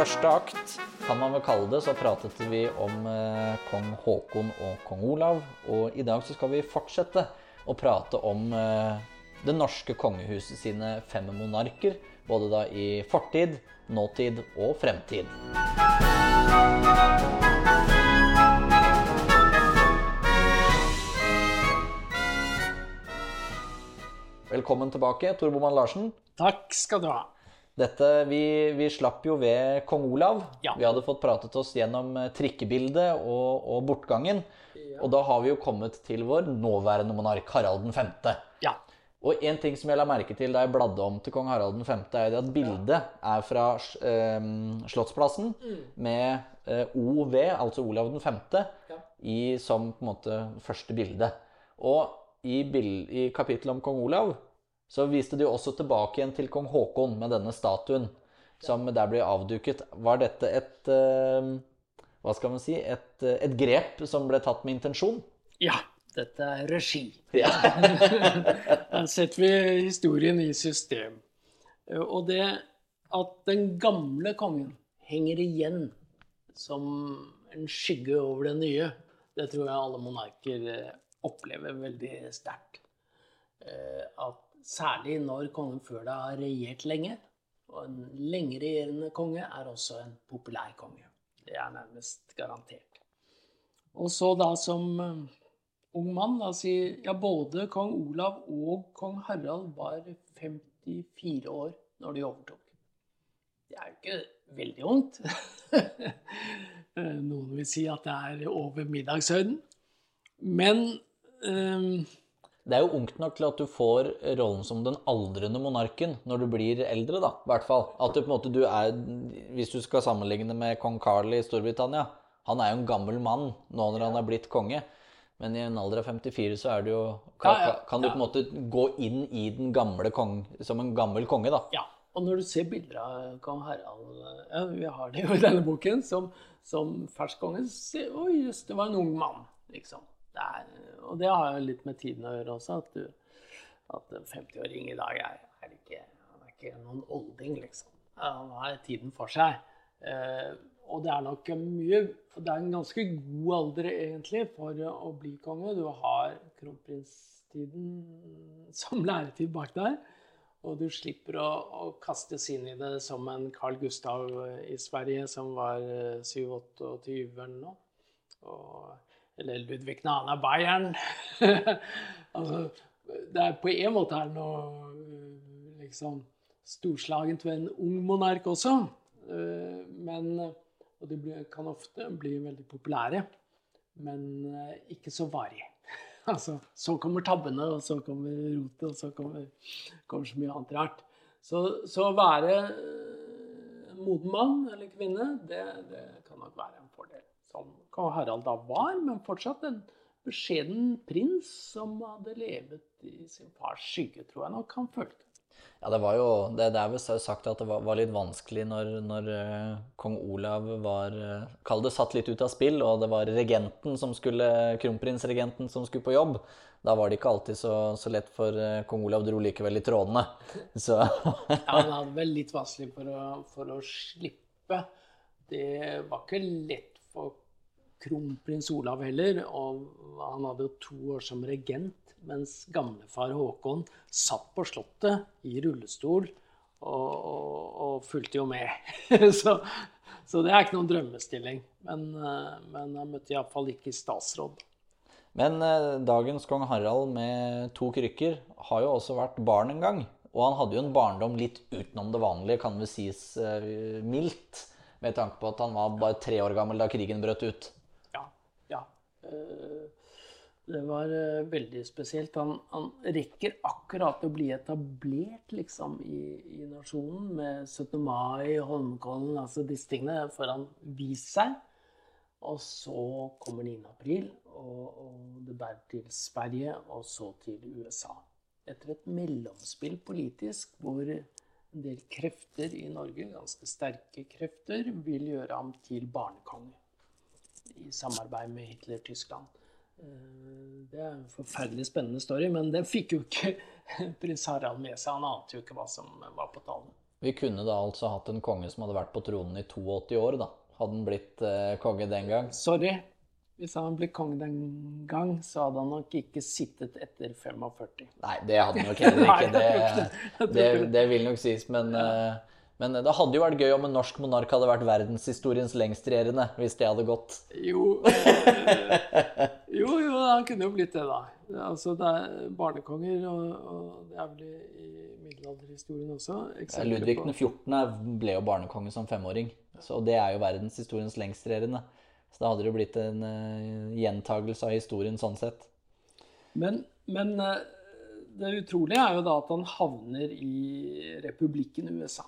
første akt, kan man vel kalle det, så pratet vi om eh, kong Haakon og kong Olav. Og i dag så skal vi fortsette å prate om eh, det norske kongehuset sine fem monarker. Både da i fortid, nåtid og fremtid. Velkommen tilbake, Tor Boman Larsen. Takk skal du ha. Dette, vi, vi slapp jo ved kong Olav. Ja. Vi hadde fått pratet oss gjennom eh, trikkebildet og, og bortgangen. Og da har vi jo kommet til vår nåværende monark, Harald 5. Ja. Og en ting som jeg la merke til da jeg bladde om til kong Harald 5., er at bildet er fra eh, Slottsplassen med eh, OV, altså Olav 5., i, som på en måte første bilde. Og i, bild, i kapittelet om kong Olav så viste de også tilbake igjen til kong Haakon med denne statuen som der ble avduket. Var dette et eh, hva skal man si, et, eh, et grep som ble tatt med intensjon? ja. Dette er regi. Ja. Der setter vi historien i system. Og det at den gamle kongen henger igjen som en skygge over den nye, det tror jeg alle monarker eh, opplever veldig sterkt. Eh, At særlig når kongen før deg har regjert lenge, og en lengeregjerende konge er også en populær konge. Det er nærmest garantert. Og så da som eh, ung mann da sier ja, både kong Olav og kong Harald var 54 år når de overtok. Det er jo ikke veldig ungt. Noen vil si at det er over middagshøyden. Men ehm, Det er jo ungt nok til at du får rollen som den aldrende monarken når du blir eldre, da. I hvert fall. At du på en måte du er Hvis du skal sammenligne med kong Carl i Storbritannia Han er jo en gammel mann nå når han er blitt konge. Men i en alder av 54 så er det jo Kan, Ja, ja, kan du ja. på en måte gå inn i den gamle kong som en gammel konge, da? ja. Og når du ser bilder av kong Harald ja, Vi har det jo i denne boken. Som, som fersk konge. Oi, jøss, det var en ung mann, liksom. Det er, og det har jo litt med tiden å gjøre også. At, du, at en 50-åring i dag er, er, ikke, er ikke noen olding, liksom. Han har tiden for seg. Eh, og det er nok mye Det er en ganske god alder, egentlig, for å bli konge. Du har kronprinstiden som læretid bak deg. Og du slipper å, å kastes inn i det som en Carl Gustav i Sverige som var eh, 27-28 eller noe. Og, eller Ludvig Nana Bayern. altså, det er på en måte er det noe eh, liksom storslagent ved en ung monark også. Eh, Men, og de kan ofte bli veldig populære, men eh, ikke så varig. Altså, så kommer tabbene, og så kommer rotet, og så kommer, kommer så mye annet rart. Så, å være moden mann eller kvinne, det, det kan nok være en fordel. Som kong Harald da var, men fortsatt en beskjeden prins som hadde levet i sin fars skygge, tror jeg nok han følte. Ja, det var jo Det, det er vel sagt at det var, var litt vanskelig når, når eh, kong Olav var uh, Kall det satt litt ut av spill, og det var regenten som skulle kronprinsregenten som skulle på jobb. Da var det ikke alltid så, så lett, for eh, kong Olav dro likevel i trådene. Så Ja, han hadde vel litt vanskelig for å, for å slippe. Det var ikke lett kronprins Olav heller. Og han hadde jo to år som regent, mens gamlefar Håkon satt på Slottet i rullestol og, og, og fulgte jo med. så, så det er ikke noen drømmestilling. Men, eh, men han møtte iallfall ikke statsråd. Men eh, dagens kong Harald med to krykker har jo også vært barn en gang. Og han hadde jo en barndom litt utenom det vanlige, kan vel sies eh, mildt. Med tanke på at han var bare tre år gammel da krigen brøt ut. Eh, Det var eh, veldig spesielt. Han, han rekker akkurat å bli etablert liksom, i, i nasjonen med 17. mai, Holmenkollen, altså disse tingene får han vist seg. Og så kommer 9. april, og, og det bærer til Sverige, og så til USA. Etter et mellomspill politisk hvor en del krefter i Norge, ganske sterke krefter, vil gjøre ham til barnekonge i samarbeid med Hitler-Tyskland. Eh, Det er en forferdelig spennende story, men det fikk jo ikke prins Harald med seg. Han ante jo ikke hva som var på talen. Vi kunne da altså hatt en konge som hadde vært på tronen i 82 år, da. Hadde han blitt eh, konge den gang. Sorry. Hvis han hadde blitt konge den gang, så hadde han nok ikke sittet etter 45. Nei, det hadde han nok heller ikke. Det, det. det vil nok sies, men eh, men det hadde jo vært gøy om en norsk monark hadde vært verdenshistoriens lengstregjerende, hvis det hadde gått. Jo, eh, jo, jo, han kunne jo blitt det, da. Altså, det er barnekonger, og, og det er vel i, i middelalderhistorien også. Ja, Ludvig på- den 14. ble jo barnekonge som femåring, så det er jo verdenshistoriens lengstregjerende. Så da hadde det jo blitt en uh, gjentagelse av historien sånn sett. Men, men uh, det utrolige er jo da at han havner i republikken USA.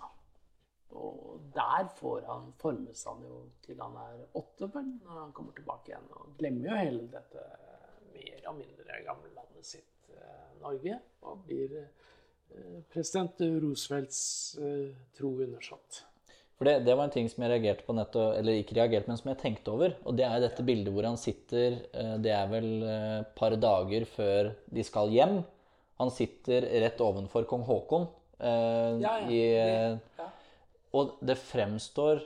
Og der får han, formes han jo til han er åtte, vel, når han kommer tilbake igjen. Og glemmer jo hele dette mer og mindre gamle landet sitt, eh, Norge. Og blir eh, president Roosevelts eh, tro undersått. For det, det var en ting som jeg reagerte på nettopp, eller ikke reagerte, men som jeg tenkte over. Og det er dette bildet hvor han sitter eh, Det er vel et par dager før de skal hjem. Han sitter rett ovenfor kong Haakon. Ja, ja, i, ja. Og det fremstår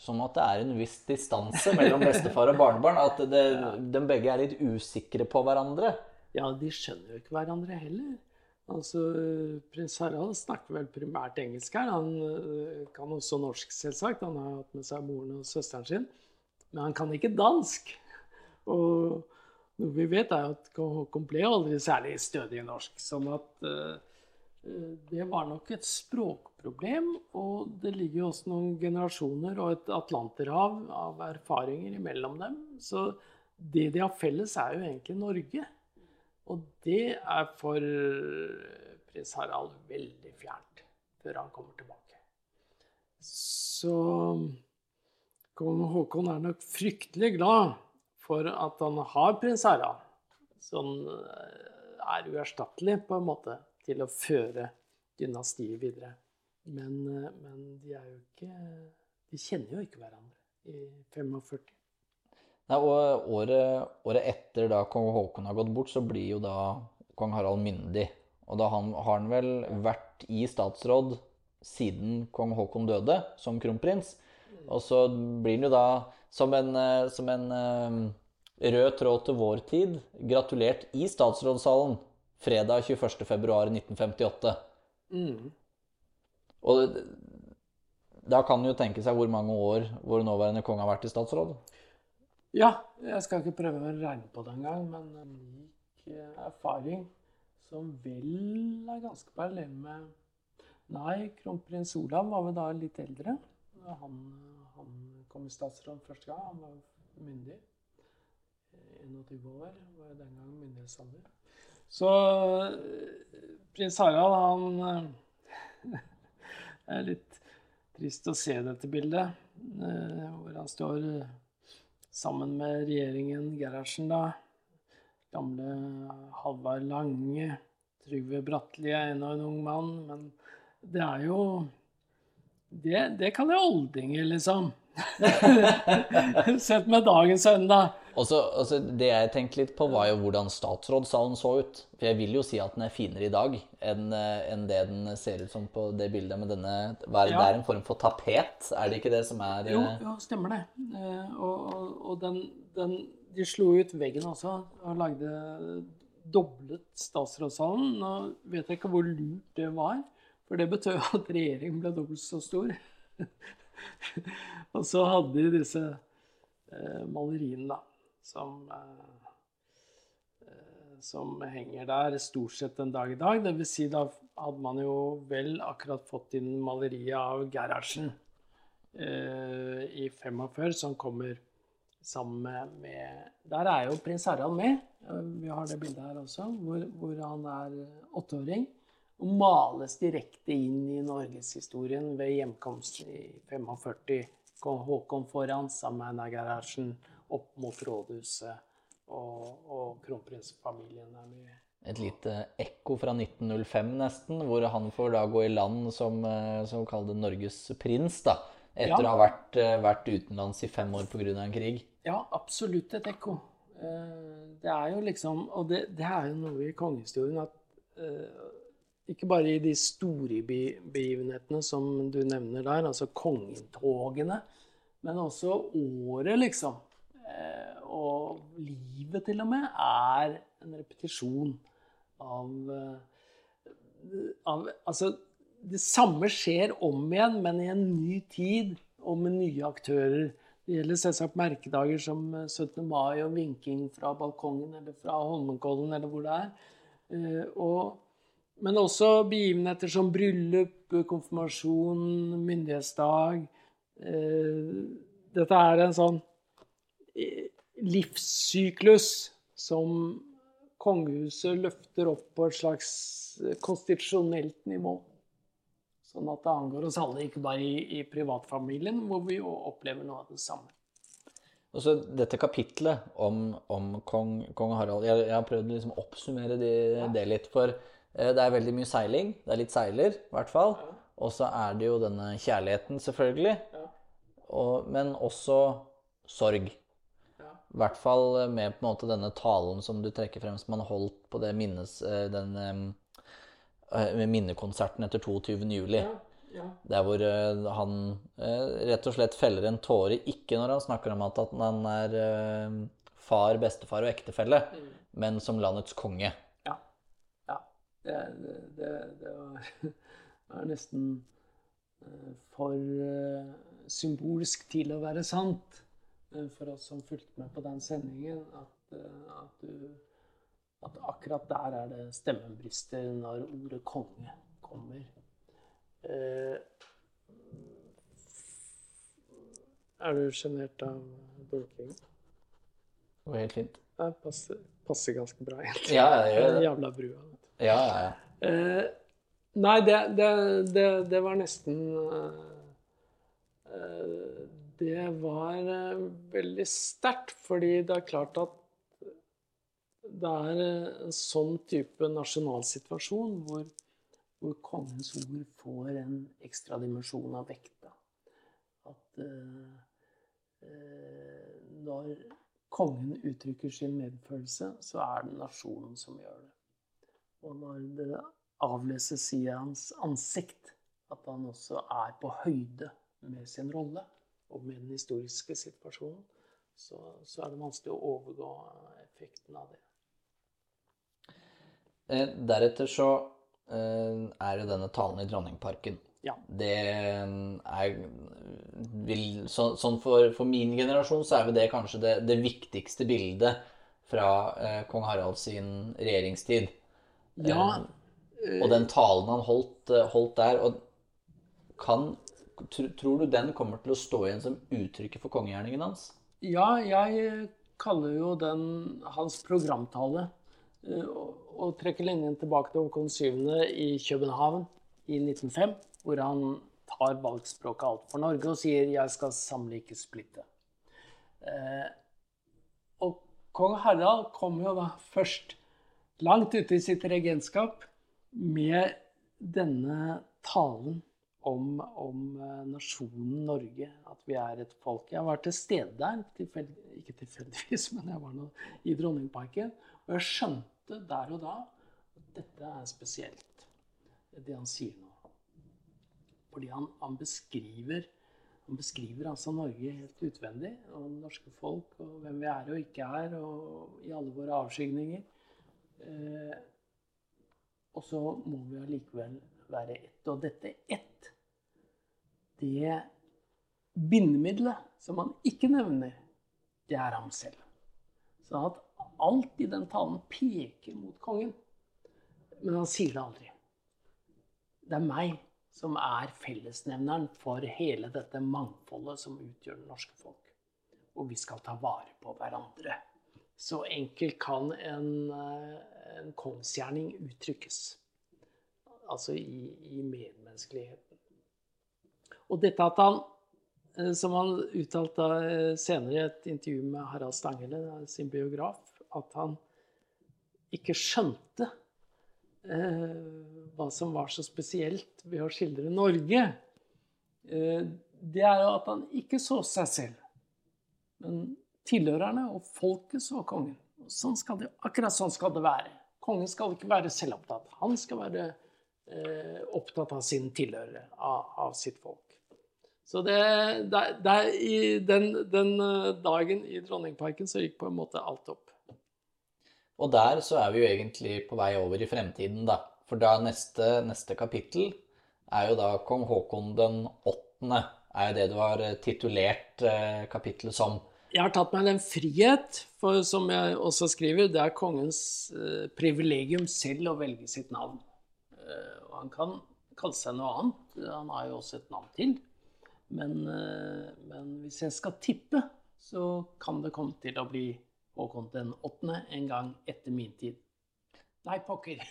som at det er en viss distanse mellom bestefar og barnebarn. At det, de begge er litt usikre på hverandre. Ja, de skjønner jo ikke hverandre heller. Altså, Prins Harald snakker vel primært engelsk her. Han øh, kan også norsk, selvsagt. Han har hatt med seg moren og søsteren sin. Men han kan ikke dansk. Og noe vi vet, er at Håkon ble aldri særlig stødig i norsk. Sånn at øh, det var nok et språkproblem. Og det ligger jo også noen generasjoner og et atlanterhav av erfaringer imellom dem. Så det de har felles, er jo egentlig Norge. Og det er for prins Harald veldig fjernt før han kommer tilbake. Så kong Haakon er nok fryktelig glad for at han har prins Harald, eh, er uerstattelig på en måte til å føre dynastiet videre. Men, eh, men de er jo ikke De kjenner jo ikke hverandre i 45. Nei, og året, året etter da kong Haakon har gått bort, så blir jo da kong Harald myndig. Og da han, har han vel vært i statsråd siden kong Haakon døde, som kronprins. Og så blir han jo da, som en, eh, som en eh, rød tråd til vår tid, gratulert i statsrådssalen fredag 21.2.1958. Mm. Og da kan en jo tenke seg hvor mange år vår nåværende konge har vært i statsråd. Ja, jeg skal ikke prøve å regne på det engang, men min eh, erfaring som vel er ganske parallell med Nei, kronprins Olav var vel da litt eldre han, han kom i statsråd første gang. Han var myndig. Eh, 21 år var den gang myndighetsalder. Så eh, prins Harald, han eh, Det er litt trist å se dette bildet, eh, hvor han står sammen med regjeringen Gerhardsen, da. Gamle Halvard Lange, Trygve Bratteli er ennå en ung mann, men det er jo Det, det kaller jeg oldinger, liksom. Sett med dagens øyne, da. Det jeg tenkte litt på, var jo hvordan statsrådssalen så ut. For jeg vil jo si at den er finere i dag enn eh, enn det den ser ut som på det bildet med denne hva er det, Ja. det er en form for tapet, er det ikke det som er Jo, eh, jo stemmer det. Eh, og og, og den, den, de slo ut veggen også og lagde doblet statsrådssalen. Nå vet jeg ikke hvor lurt det var, for det betød at regjeringen ble dobbelt så stor. og så hadde de disse eh, maleriene, da, som eh, eh, som henger der stort sett en dag i dag. Det vil si, da hadde man jo vel akkurat fått inn maleriet av Gerhardsen eh, i 45, som kommer sammen med, Der er jo prins Harald med. Vi har det bildet her også, hvor, hvor han er åtteåring. Og males direkte inn i norgeshistorien ved hjemkomsten i 45. Håkon foran sammen med Einar Gerhardsen opp mot rådhuset. Og, og kronprinsfamilien er mye et lite ekko fra 1905 nesten, hvor han får da gå i land som, eh, som det Norges prins, da. Etter Ja. å ha vært, eh, vært utenlands i fem år pga. en krig. Ja, absolutt et ekko. Eh, Det er jo liksom Og det, det er jo noe i kongehistorien at ikke bare i de store begivenhetene som du nevner der, altså kongetogene, men også året, liksom. Eh, og livet, til og med, er en repetisjon av, eh, av Altså, det samme skjer om igjen, men i en ny tid og med nye aktører. Det gjelder selvsagt merkedager som 17. mai og vinking fra balkongen eller fra Holmenkollen eller hvor det er. Eh, og, men også begivenheter som bryllup, konfirmasjon, myndighetsdag. Dette er en sånn livssyklus som kongehuset løfter opp på et slags konstitusjonelt nivå. Sånn at det angår oss alle, ikke bare i, i privatfamilien, hvor vi opplever noe av det samme. Og så Dette kapitlet om, om kong, kong, Harald Jeg, jeg har prøvd å liksom oppsummere det, ja. det, litt. For eh, det er veldig mye seiling. Det er litt seiler, i hvert fall. Ja. Og så er det jo denne kjærligheten, selvfølgelig. Ja. Og, men også sorg. I hvert fall med på en måte denne talen som du trekker frem, som han holdt på det minnes, eh, den eh, minnekonserten etter 22. juli. Ja, ja. Der hvor eh, han rett og slett feller en tåre, ikke når han snakker om at han er far, bestefar og ektefelle, mm. men som landets konge. Ja. Det, det, det var, var, nesten for symbolsk til å være sant. Eh, for oss som fulgte med på den sendingen, at, eh, at, du, at akkurat der er det stemmen brister når ordet 'konge' kommer. Eh, er du sjenert av dunking? Det var helt fint. Det passer, passer ganske bra, egentlig. Ja, det gjør det. Jævla brua. Ja, ja, ja. Eh, nei, det, det, det, det, var nesten uh, det var eh, veldig sterkt, fordi det er klart at det er eh, en sånn type nasjonalsituasjon hvor, hvor kongens ord får en ekstra dimensjon av vekta. At uh, når kongen uttrykker sin medfølelse, så er det nasjonen som gjør det. Og når det avleses i hans ansikt at han også er på høyde med sin rolle, og med den historiske situasjonen, så, så, er det vanskelig å overgå effekten av det. Eh, deretter så eh, er det denne talen i Dronningparken. Ja. Det er vil, så, Sånn for, for, min generasjon så er vel det kanskje det, det viktigste bildet fra eh, kong Harald sin regjeringstid. Ja. Eh, og den talen han holdt, eh, holdt der. Og kan Tror du den kommer til å stå igjen som uttrykket for kongegjerningen hans? Ja, jeg kaller jo den hans programtale. Eh, og trekker linjen tilbake til Håkon 7. i København i 1905, hvor han tar valgspråket alt for Norge og sier 'jeg skal samle, ikke splitte'. Eh, og kong Harald kom jo da først langt ute i sitt regentskap med denne talen om, om, eh, nasjonen Norge. At vi er et folk. Jeg var til stede der, tilfeld, ikke tilfeldigvis, men jeg var nå i Dronningparken. Og jeg skjønte der og da at dette er spesielt, det han sier nå. Fordi han, han beskriver han beskriver altså Norge helt utvendig, og norske folk, og hvem vi er og ikke er, og i alle våre avskygninger. Eh, og så må vi allikevel være ett. Og dette ett, det bindemiddelet som han ikke nevner, det er ham selv. Så at alt i den talen peker mot kongen. Men han sier det aldri. Det er meg som er fellesnevneren for hele dette mangfoldet som utgjør det norske folk. Og vi skal ta vare på hverandre. Så enkelt kan en, eh, en kongsgjerning uttrykkes altså i, i medmenneskeligheten. Og dette at han, eh, som han uttalte eh, senere i et intervju med Harald Stangele, sin biograf, at han ikke skjønte eh, hva som var så spesielt ved å skildre Norge, eh, det er jo at han ikke så seg selv, men tilhørerne og folket så kongen. Sånn skal det, akkurat sånn skal det være. Kongen skal ikke være selvopptatt. Han skal være eh, opptatt av sin tilhørere, av, av sitt folk. Så det, det, det i den, den, eh, dagen i Dronningparken så gikk på en måte alt opp. Og der så er vi jo egentlig på vei over i fremtiden, da. For da neste, neste kapittel er jo da kong Haakon den åttende. Er jo det du har eh, titulert eh, kapittelet som. Jeg har tatt meg den frihet, for som jeg også skriver, det er kongens eh, privilegium selv å velge sitt navn. Eh, og han kan kalle seg noe annet. Han har jo også et navn til. Men, eh, men, hvis jeg skal tippe, så kan det komme til å bli Håkon den åttende en gang etter min tid. Nei, pokker.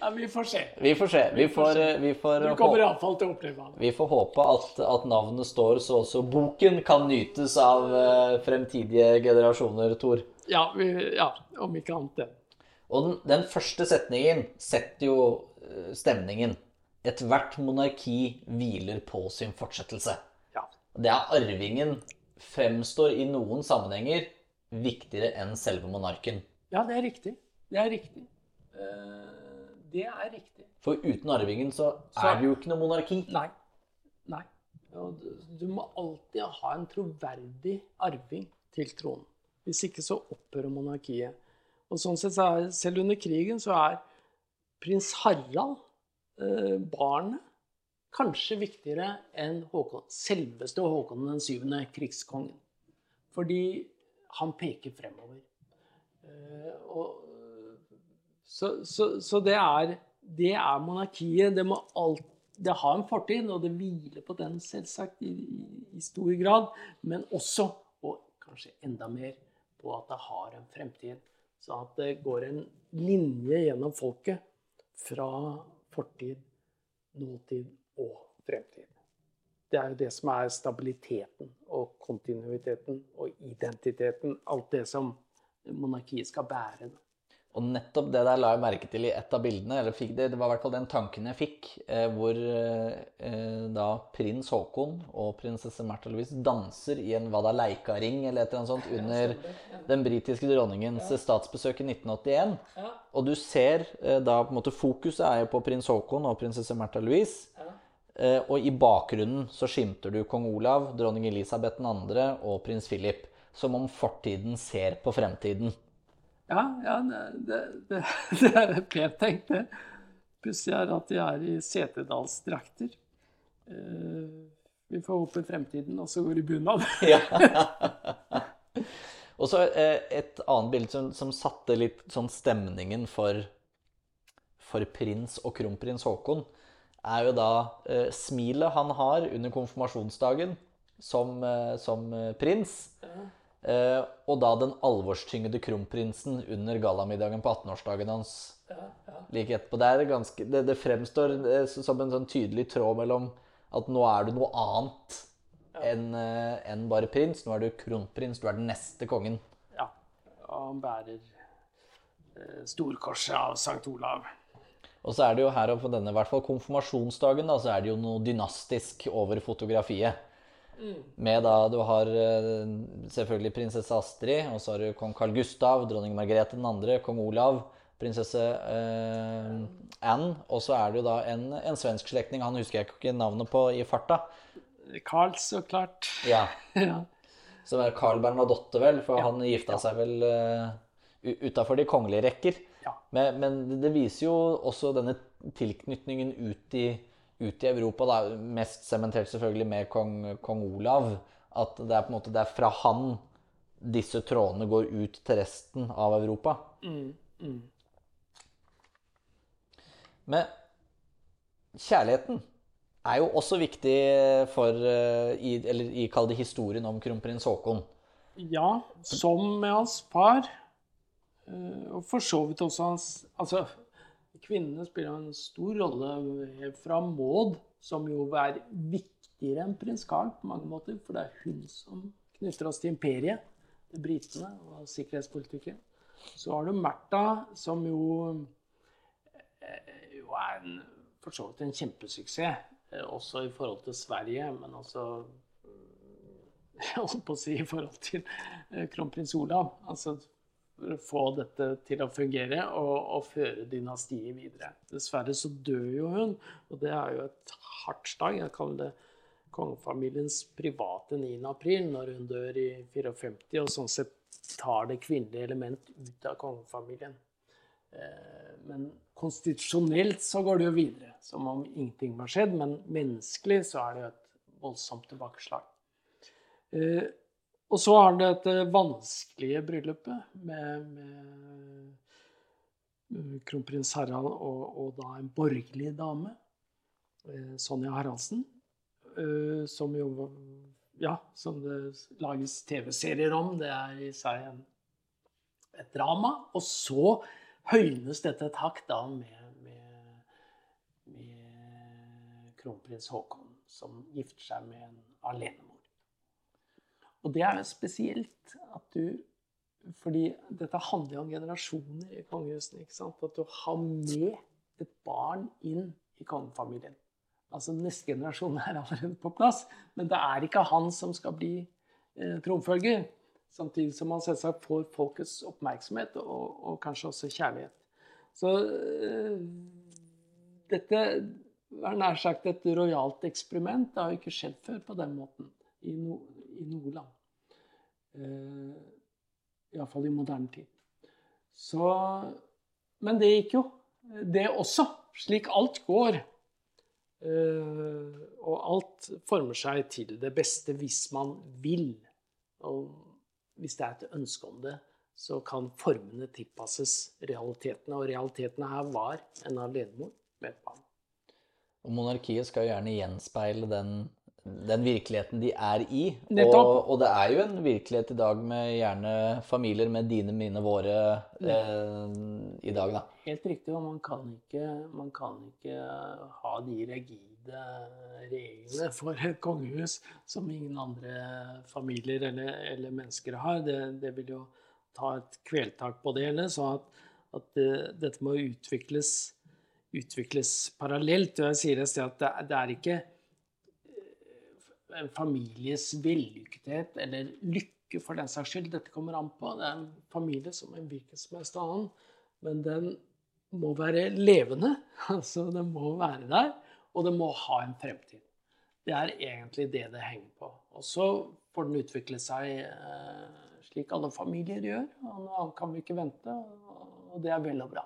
ja, vi får se. Vi får se. Vi får, eh, vi får, du kommer iallfall til å oppleve det. Vi får håpe at, at, navnet står så også boken kan nytes av uh, fremtidige generasjoner, Tor. Ja, vi, ja, om ikke annet det. Og den, den, første setningen setter jo uh, stemningen. Ethvert monarki hviler på sin fortsettelse. Ja. Det er arvingen fremstår i noen sammenhenger viktigere enn selve monarken. Ja, det er riktig. Det er riktig. Uh, det er riktig. For uten arvingen så, så er det jo ikke noe monarki. Nei. Nei. Du, må alltid ha en troverdig arving til tronen. Hvis ikke så opphører monarkiet. Og sånn sett så er, Selv under krigen så er prins Harald, uh, barnet, kanskje viktigere enn Håkon, selveste Håkon den syvende, krigskongen. Fordi han peker fremover. Eh, og, så, så, så det, er, det, er, monarkiet. Det, må alt, det har en fortid, og det hviler på den selvsagt i, i, stor grad. Men også, og kanskje enda mer, på at det har en fremtid. Så at det går en linje gjennom folket fra fortid, nåtid og fremtid. Det er jo det som er stabiliteten og kontinuiteten og identiteten. Alt det som monarkiet skal bære. Og nettopp det der la jeg merke til i et av bildene. eller det, det var i hvert fall den tanken jeg fikk. Eh, hvor eh, da prins Haakon og prinsesse Märtha Louise danser i en Vadaleika-ring eller et eller annet sånt under den britiske dronningens statsbesøk i 1981. Og du ser eh, da på en måte Fokuset er jo på prins Haakon og prinsesse Märtha Louise. Eh, og i bakgrunnen så skimter du kong Olav, dronning Elisabeth 2. og prins Philip som om fortiden ser på fremtiden. Ja, ja det, det, det er pent tenkt, det. Pussig er at de er i setedalsdrakter. Uh, vi får håpe fremtiden også går i bunad. ja. Og så uh, et annet bilde som, som, satte litt sånn stemningen for, for prins og kronprins Haakon, er jo da uh, smilet han har under konfirmasjonsdagen som, som prins. Ja. Eh, og da den alvorstyngede kronprinsen under gallamiddagen på 18-årsdagen hans. Ja, ja. like etterpå. Det, ganske, det, det, fremstår eh, som en sånn tydelig tråd mellom at nå er du noe annet ja. enn eh, en bare prins. Nå er du kronprins. Du er den neste kongen. Ja. Og han bærer eh, storkorset av Sankt Olav. Og så er det jo her på denne hvert fall konfirmasjonsdagen da, så er det jo noe dynastisk over fotografiet. Med da du har eh, selvfølgelig prinsesse Astrid, og så har du kong Carl Gustav, dronning Margrethe den andre, kong Olav, prinsesse eh, Anne, og så er det jo da en, en svensk slektning, han husker jeg ikke navnet på i farta. Carl, så klart. Ja. ja. Som er Carl Bernadotte, vel, for ja. han gifta seg vel uh, utafor de kongelige rekker. Ja. Men, men, det viser jo også denne tilknytningen ut i ut i Europa. Da, mest sementert selvfølgelig med kong, kong, Olav. At det er på en måte det er fra han disse trådene går ut til resten av Europa. Mm, mm. Men kjærligheten er jo også viktig for eh, i, Eller i, kall det historien om kronprins Haakon. Ja, som med hans far. Eh, og for så vidt også hans Altså, Kvinnene spiller en stor rolle fra Maud, som jo er viktigere enn prins Carl på mange måter. For det er hun som knytter oss til imperiet, til britene og sikkerhetspolitikken. Så har du Märtha, som jo, eh, jo er en, for så vidt en kjempesuksess. Eh, også i forhold til Sverige, men også jeg holdt på å si i forhold til eh, kronprins Olav. Altså, få dette til å fungere og, og, føre dynastiet videre. Dessverre så dør jo hun, og det er jo et hardt slag. Jeg kaller det kongefamiliens private 9. april, når hun dør i 54, og sånn sett tar det kvinnelige element ut av kongefamilien. Eh, men konstitusjonelt så går det jo videre, som om ingenting har skjedd. Men menneskelig så er det jo et voldsomt tilbakeslag. Eh, og så har han dette vanskelige bryllupet med, med kronprins Harald og, og, da en borgerlig dame, eh, Sonja Haraldsen, eh, som jo Ja, som det lages TV-serier om. Det er i seg en, et drama. Og så høynes dette et hakk da med, med, med kronprins Haakon, som gifter seg med en alenemor. Og det er jo spesielt at du Fordi dette handler jo om generasjoner i kongehuset. ikke sant? At du har med et barn inn i kongefamilien. Altså Neste generasjon er allerede på plass, men det er ikke han som skal bli eh, tronfølger. Samtidig som han selvsagt får folkets oppmerksomhet og, og kanskje også kjærlighet. Så eh, dette er nær sagt et rojalt eksperiment. Det har jo ikke skjedd før på den måten i, no, i noe land. Eh, Iallfall i moderne tid. Så Men det gikk jo, det også. Slik alt går. Eh, og alt former seg til det beste hvis man vil. Og hvis det er et ønske om det, så kan formene tilpasses realitetene. Og realitetene her var en alenemor med et barn. Og monarkiet skal jo gjerne gjenspeile den den virkeligheten de er i. Og, og, det er jo en virkelighet i dag med gjerne familier med dine, mine, våre eh, i dag, da. Helt riktig, og man kan ikke, man kan ikke ha de rigide reglene for et kongehus som ingen andre familier eller, eller mennesker har. Det, det, vil jo ta et kveltak på det hele. Så at, at det, dette må utvikles, utvikles parallelt. Og jeg sier et sted at det, det er ikke en families vellykkethet eller lykke for den saks skyld. Dette kommer an på. Det er en familie som en hvilken som helst annen. Men den må være levende. Altså, den må være der. Og den må ha en fremtid. Det er egentlig det det henger på. Og så får den utvikle seg eh, slik alle familier gjør. Og nå kan vi ikke vente. Og det er vel og bra.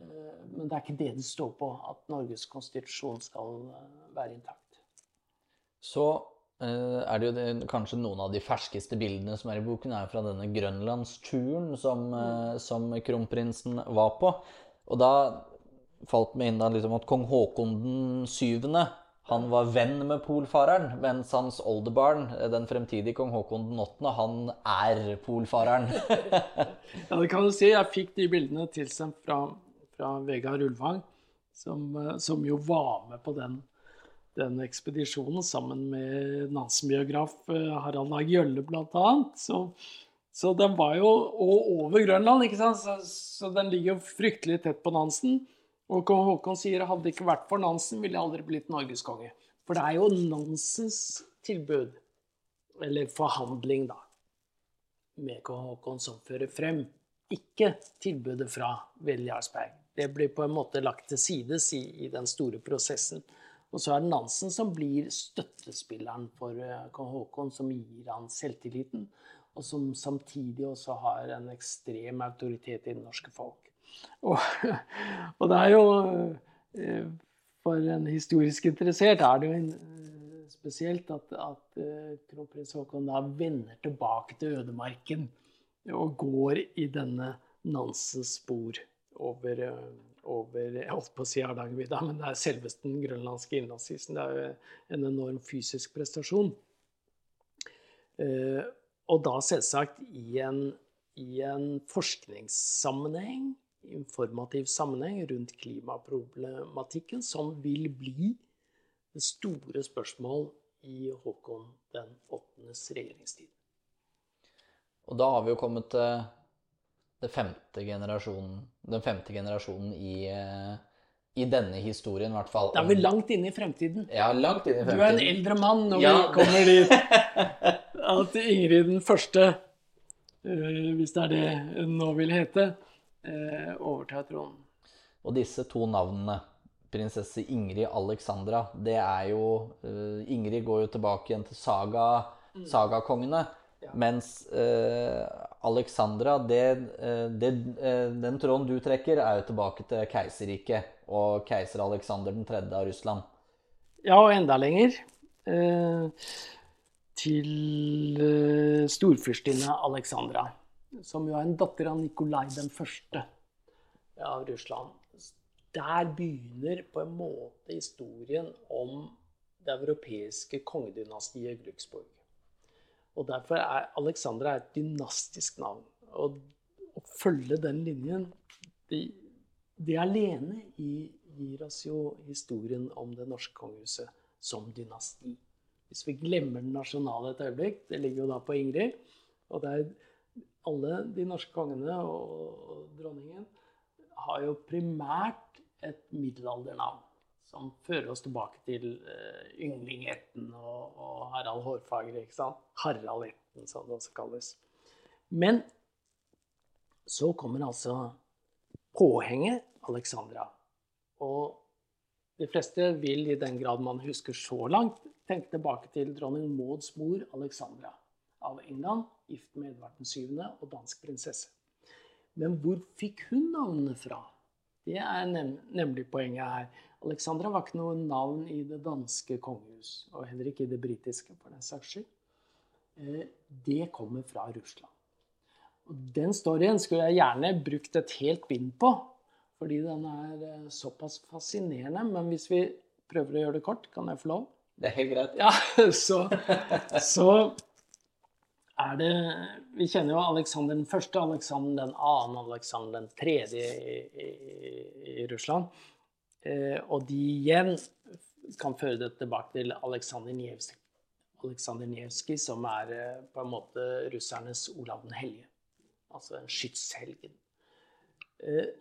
Eh, men det er ikke det det står på, at Norges konstitusjon skal eh, være intakt så eh, er det jo det, kanskje noen av de ferskeste bildene som er i boken, er fra denne grønlandsturen som, eh, som kronprinsen var på. Og da falt meg inn da liksom at kong Haakon den syvende han var venn med polfareren, mens hans oldebarn, den fremtidige kong Haakon den åttende, han er polfareren. ja, det kan du si. Jeg fikk de bildene tilsendt fra, fra Vegard Ulvang, som, eh, som, jo var med på den den ekspedisjonen sammen med Nansen-biograf eh, Harald A. Gjølle bl.a. Så, så den var jo over Grønland, ikke sant? Så, så, den ligger jo fryktelig tett på Nansen. Og kong Haakon sier hadde det ikke vært for Nansen, ville jeg aldri blitt norgeskonge. For det er jo Nansens tilbud, eller forhandling, da, med kong Haakon som fører frem. Ikke tilbudet fra Vel Jarlsberg. Det blir på en måte lagt til sides i den store prosessen. Og så er det Nansen som blir støttespilleren for eh, kong Haakon, som gir han selvtilliten. Og som samtidig også har en ekstrem autoritet i det norske folk. Og, og det er jo eh, For en historisk interessert er det jo eh, spesielt at, at kronprins Haakon da vender tilbake til ødemarken og går i denne Nansens spor over over jeg holdt på å si Hardangervidda, men det er selveste den grønlandske innlandsisen. Det er jo en enorm fysisk prestasjon. Eh, og da selvsagt i en, i en forskningssammenheng, informativ sammenheng rundt klimaproblematikken, som vil bli det store spørsmål i Håkon den åttendes regjeringstid. Og da har vi jo kommet til femte den femte generasjonen i, eh, i, denne historien, i hvert fall. Da er vi langt inne i fremtiden. Ja, langt inn i fremtiden. Du er en eldre mann når ja. vi kommer dit. At Ingrid den første eh, hvis det er det hun nå vil hete, eh, overtar tronen. Og disse to navnene, prinsesse Ingrid Alexandra, det er jo Ingrid går jo tilbake igjen til saga, sagakongene. Ja. Mens Alexandra, det, uh, det, den tråden du trekker, er jo tilbake til keiserriket og keiser Alexander 3. av Russland. Ja, og enda lenger. til storfyrstinne Alexandra, som jo er en datter av Nikolai den første av Russland der begynner på en måte historien om det europeiske kongedynastiet Glücksburg. Og Derfor er Alexandra et dynastisk navn. Og å følge den linjen, det, det alene gir oss jo historien om det norske kongehuset som dynasti. Hvis vi glemmer den nasjonale et øyeblikk, det ligger jo da på Ingrid, og det er alle de norske kongene og dronningen har jo primært et middelaldernavn som fører oss tilbake til uh, Yngling Etten og, og, Harald Hårfagre. ikke sant? Harald Etten, som det også kalles. Men så kommer altså påhenget Alexandra. Og de fleste vil, i den grad man husker så langt, tenke tilbake til dronning Mauds mor Alexandra av England, gift med Edvard 7. og dansk prinsesse. Men hvor fikk hun navnene fra? Det er nem nemlig poenget her. Alexandra var ikke noe navn i det danske kongehus, og heller ikke i det britiske, for den saks skyld. Eh, det kommer fra Russland. Og den storyen skulle jeg gjerne brukt et helt bind på, fordi den er eh, såpass fascinerende. Men hvis vi prøver å gjøre det kort, kan jeg få lov? Det er helt greit. Ja, så, så er det Vi kjenner jo Aleksander den første, Aleksander den annen, Aleksander den tredje i, i, i Russland. Eh, og de igjen kan føre det tilbake til Aleksandr Nevskij. Aleksandr som er eh, på en måte russernes Olav den hellige. Altså en skytshelgen. Eh,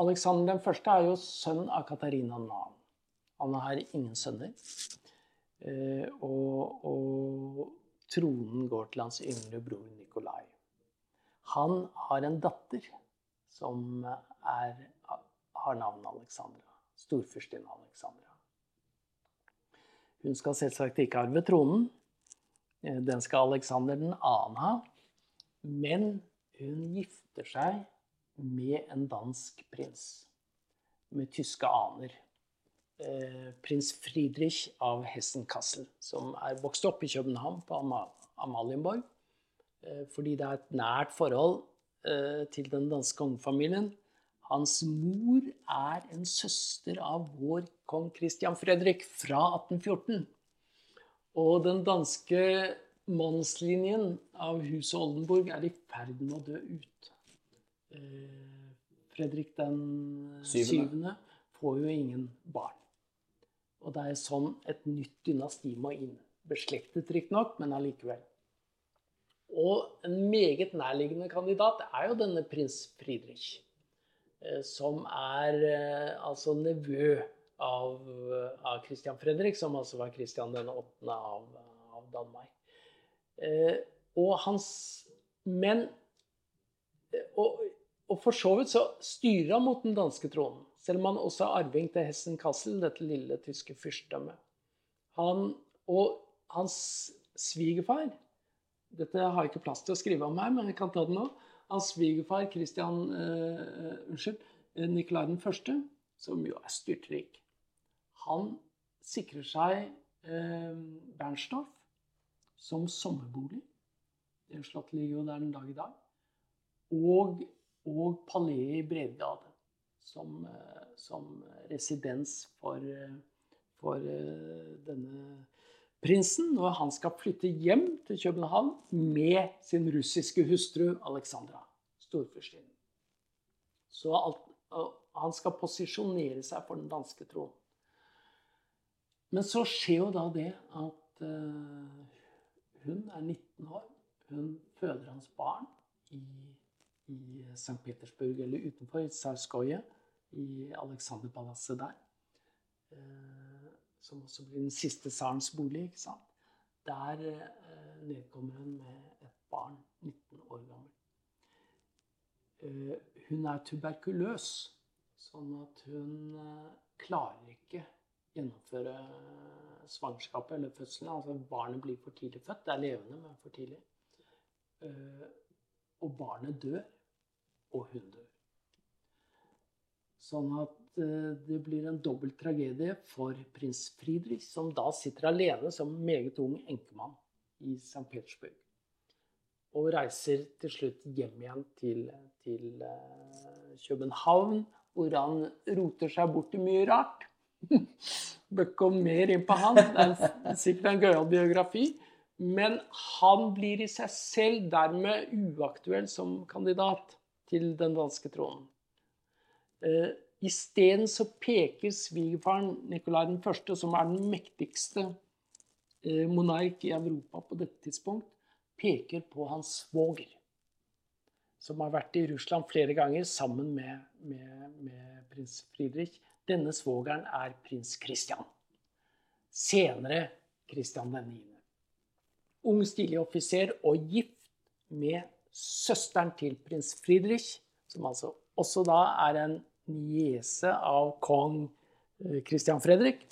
Aleksander den første er jo sønn av Katarina Nan. Han har ingen sønner. Og, og tronen går til hans yngre bror Nikolai. Han har en datter som er, har navnet Alexandra. Storfyrstinne Alexandra. Hun skal selvsagt ikke arve tronen. Eh, den skal Alexander 2. ha. Men hun gifter seg med en dansk prins med tyske aner. Eh, prins Friedrich av Hessen-Kassel, som er vokst opp i København på Amalienborg. Eh, fordi det er et nært forhold til den danske kongefamilien. Hans mor er en søster av vår kong Christian Fredrik fra 1814. Og den danske mannslinjen av huset Oldenburg er i ferd med å dø ut. Fredrik den syvende får jo ingen barn. Og det er sånn et nytt dynasti må inn. Beslektet riktignok, men allikevel. Og en meget nærliggende kandidat er jo denne prins Friedrich. Eh, som er eh, altså nevø av, av Christian Fredrik, som altså var Christian den 8. av, av Danmark. Eh, og hans Men og, og for så vidt så styrer han mot den danske tronen. Selv om han også er arving til Hessen Kassel, dette lille tyske fyrstedømmet. Han og hans svigerfar Dette har jeg ikke plass til å skrive om her, men jeg kan ta det nå. Hans svigerfar Christian uh, Unnskyld, eh, Nikolai den første, som jo er styrtrik, han sikrer seg uh, Bernstorff som sommerbolig. Det slottet ligger jo der den dag i dag. Og, og paleet i Bredgade som, eh, som residens for, eh, for eh, denne prinsen når han skal flytte hjem til København med sin russiske hustru Alexandra, storfyrstinnen. Så alt, han skal posisjonere seg for den danske tronen. Men så skjer jo da det at uh, hun er 19 år. Hun føder hans barn i i St. Petersburg eller utenfor, i Tsarskoje, i Alexanderpalasset der. Eh, som også blir den siste tsarens bolig. ikke sant? Der eh, nedkommer hun med et barn, 19 år eh, hun er tuberkuløs. Sånn at hun eh, klarer ikke gjennomføre svangerskapet eller fødselen. Altså barnet blir for tidlig født. Det er levende, men for tidlig. Eh, og barnet dør, og hun dør. Sånn at det blir en dobbelt tragedie for prins Friedrich, som da sitter alene som meget ung enkemann i St. Petersburg. Og reiser til slutt hjem igjen til, til eh, København, hvor han roter seg bort i mye rart. Bør ikke mer inn på han. Det er sikkert en gøyal biografi. Men han blir i seg selv dermed uaktuell som kandidat til den danske tronen. Isteden så peker svigerfaren Nikolai 1., som er den mektigste uh, monark i Europa på dette tidspunkt, peker på hans svoger. Som har vært i Russland flere ganger sammen med, med, med prins Friedrich. Denne svogeren er prins Christian. Senere Christian 9. Ung, stilig offiser og gift med søsteren til prins Friedrich, som altså også da er en niese av kong eh, Christian Fredrik.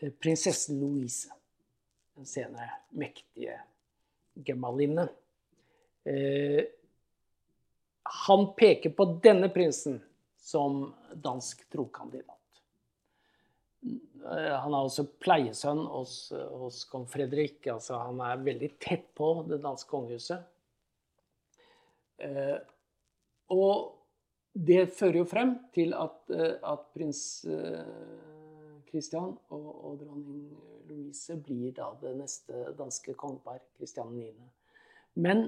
Eh, prinsessen Louise, den senere mektige gemalinne. Eh, han peker på denne prinsen som dansk trokandidat. Han er også pleiesønn hos, hos kong Fredrik. Altså, han er veldig tett på det danske kongehuset. Eh, og det fører jo frem til at, at prins eh, Christian og, og, dronning Louise blir da det neste danske kongepar, Christian 9. Men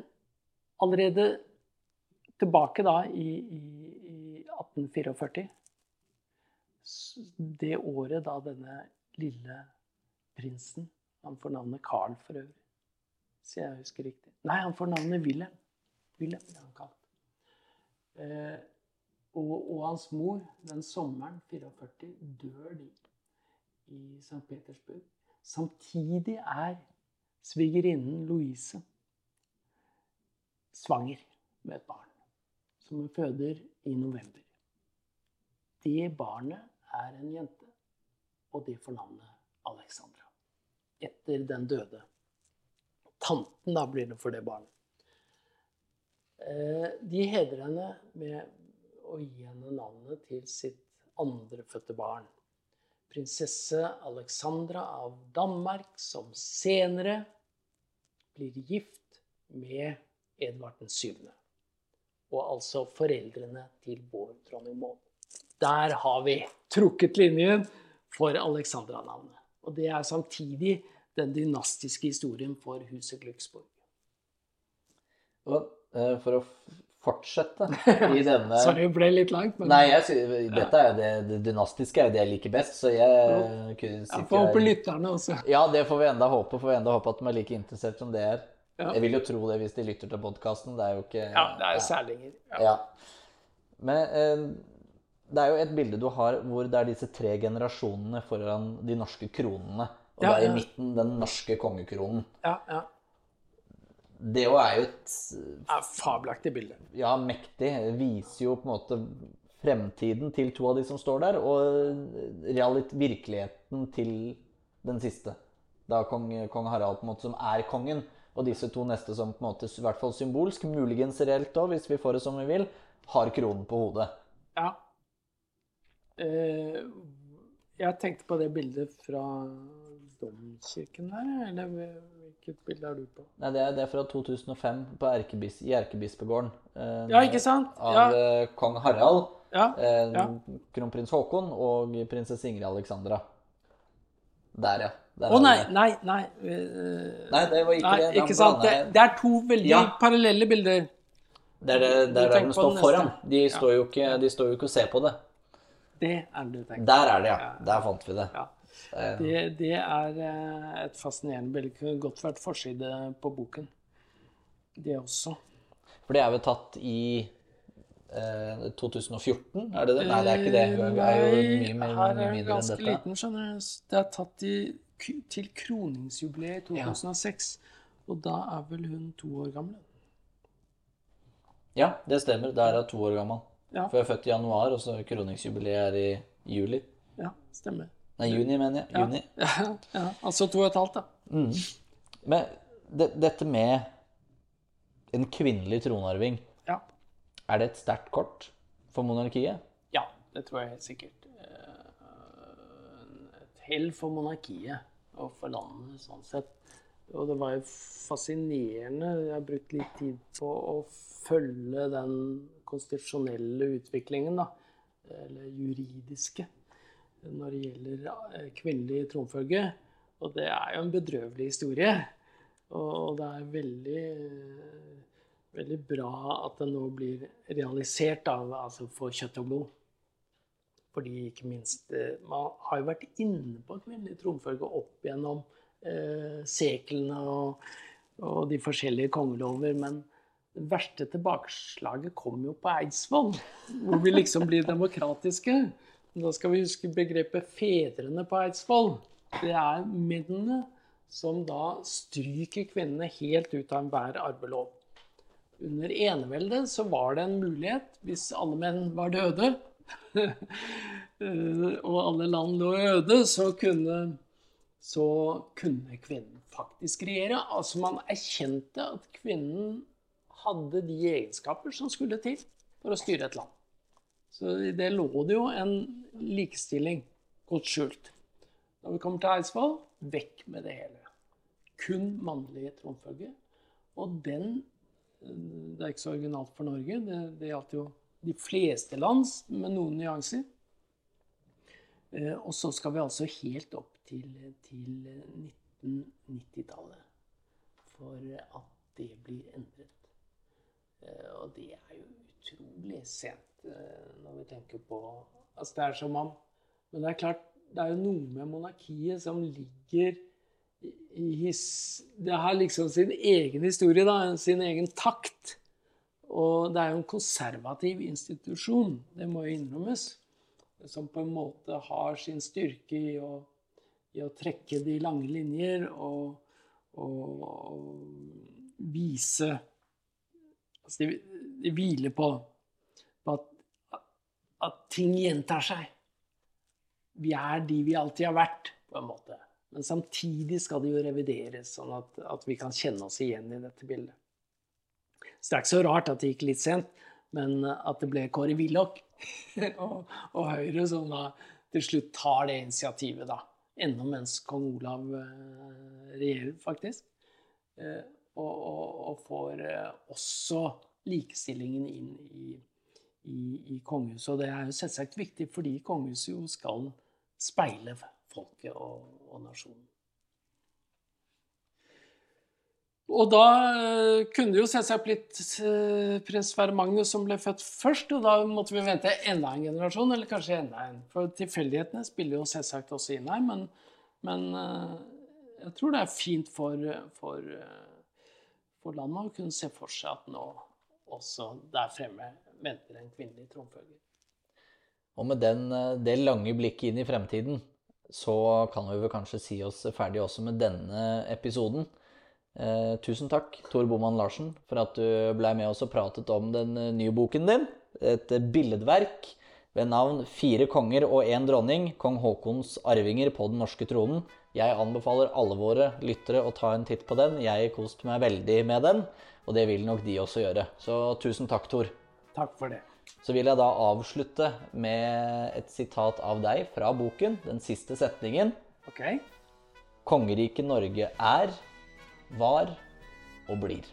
allerede tilbake da i, i, i 1844 det året da denne lille prinsen Han får navnet Carl for øvrig, så jeg husker riktig. Nei, han får navnet Wilhelm. Wilhelm ble han kalt. Eh, og, og, hans mor, den sommeren 44, dør de i St. Petersburg. Samtidig er svigerinnen Louise svanger med et barn som hun føder i november. Det barnet er en jente, og det får navnet Alexandra. Etter den døde tanten, da blir det for det barnet. Eh, de hedrer henne med å gi henne navnet til sitt andrefødte barn. Prinsesse Alexandra av Danmark, som senere blir gift med Edvard 7. Og altså foreldrene til vår dronning Maud. Der har vi trukket linjen for Alexandra-navnet. Og det er samtidig den dynastiske historien for huset Glücksborg. Uh, for å fortsette i denne Sorry, det ble litt langt. Men... Nei, jeg, dette er det, det, dynastiske er jo det jeg liker best, så jeg ja. kunne Jeg får håpe lytterne også. Ja, det får vi enda håpe. Får vi enda håpe at de er like interessert som det er. Ja. Jeg vil jo tro det hvis de lytter til podkasten. Det er jo ikke Ja, det er jo særlinger. Ja. Men eh, det er jo et bilde du har hvor det er disse tre generasjonene foran de norske kronene. Og ja, det er i midten den norske kongekronen. Ja, ja. Det jo er jo et ja, Fabelaktig bilde. Ja, mektig. Viser jo på en måte fremtiden til to av de som står der, og realit virkeligheten til den siste. Da kong, kong Harald, på en måte, som er kongen, og disse to neste som på en måte, i hvert fall symbolsk, muligens reelt òg, hvis vi får det som vi vil, har kronen på hodet. Ja, Eh, jeg tenkte på det bildet fra domkirken der, eller hvilket bilde er du på? Nei, Det er, det er fra 2005 Erkebis, i Erkebispegården. Eh, ja, ikke sant? Av ja. Eh, kong Harald, ja. Eh, ja. kronprins Haakon og prinsesse Ingrid Alexandra. Der, ja. Å oh, nei, nei, nei. Nei, det var ikke nei, det. Ikke sant? Det, det, er to veldig parallelle bilder. Det er det, er der de står foran. De står, jo ikke, de står jo ikke og ser på det. Det er det du tenker Der er det, ja. Der fant vi det. Ja. Det, det, er eh, et fascinerende bilde. Kunne godt vært forside på boken. Det også. For det er vel tatt i eh, 2014? Er det det? Nei, det er ikke det. Det er jo mye, mye, her er det ganske liten, skjønner du. Det er tatt i, til kroningsjubileet i 2006. Ja. Og da er vel hun to år gammel. Ja, det stemmer. Da er hun to år gammel. Ja. For jeg er født i januar, og så kroningsjubileet er i juli. Ja, stemmer. Nei, juni, mener jeg. Juni. Ja, ja, altså to og et halvt, da. Men det, dette med en kvinnelig tronarving, Ja. er det et sterkt kort for monarkiet? ja, det tror jeg helt sikkert. Eh, Et hell for monarkiet og for landet, sånn sett. Og det var jo fascinerende. Jeg har brukt litt tid på å følge den konstitusjonelle utviklingen, da. Eller juridiske. Når det gjelder eh, kvinnelig tronfølge. Og det er jo en bedrøvelig historie. Og det er veldig, veldig bra at det nå blir realisert, da, altså for kjøtt og blod. Fordi ikke minst eh, Man har jo vært inne på kvinnelig tronfølge opp gjennom eh, seklene og, og de forskjellige kongelover, men det verste tilbakeslaget kom jo på Eidsvoll, hvor vi liksom blir demokratiske. Da skal vi huske begrepet 'fedrene på Eidsvoll'. Det er mennene som da stryker kvinnene helt ut av enhver arvelov. Under eneveldet så var det en mulighet, hvis alle menn var døde, og alle land lå øde, så kunne, så kunne kvinnen faktisk regjere. Altså man erkjente at kvinnen hadde de egenskaper som skulle til for å styre et land. Så i det lå det jo en likestilling godt skjult. Når vi kommer til Eidsvoll, vekk med det hele. Kun mannlig tronfølge. Og den Det er ikke så originalt for Norge. Det, det gjaldt jo de fleste lands, med noen nyanser. Eh, Og så skal vi altså helt opp til, til 1990-tallet for at det blir endret. Eh, Og det er jo utrolig sent eh, når vi tenker på Altså det er som om Men det er klart, det er jo noe med monarkiet som ligger i- his, Det har liksom sin egen historie, da, sin egen takt. Og det er jo en konservativ institusjon, det må jo innrømmes, som på en måte har sin styrke i å, i å trekke de lange linjer og, og, og vise altså de, de hviler på, på at, at ting gjentar seg. Vi er de vi alltid har vært, på en måte. Men samtidig skal det jo revideres, sånn at, at vi kan kjenne oss igjen i dette bildet. Så det er ikke så rart at det gikk litt sent, men at det ble Kåre Willoch og, og Høyre som da til slutt tar det initiativet, da. Enda mens kong Olav eh, regjerer, faktisk. Og, og, og får eh, også likestillingen inn i, i, i kongehuset. Og det er jo selvsagt viktig fordi kongehuset jo skal speile folket og, og nasjonen. Og da eh, kunne det jo selvsagt blitt eh, prins Sverre Magnus som ble født først, og da måtte vi vente enda en generasjon, eller kanskje enda en. For tilfeldighetene spiller jo selvsagt også inn her, men, men jeg tror det er fint for, for, for landet å kunne se for seg at nå også der fremme venter en kvinnelig tronfølger. Og med den, eh, det lange blikket inn i fremtiden, så kan vi vel kanskje si oss ferdig også med denne episoden. Eh, tusen takk, Tor Boman Larsen, for at du ble med oss og pratet om den eh, nye boken din. Et billedverk ved navn 'Fire konger og én dronning', kong Haakons arvinger på den norske tronen. Jeg anbefaler alle våre lyttere å ta en titt på den. Jeg koste meg veldig med den, og det vil nok de også gjøre. Så tusen takk, Tor. Takk for det. Så vil jeg da avslutte med et sitat av deg fra boken, den siste setningen. Ok? Kongeriket Norge er, var og blir.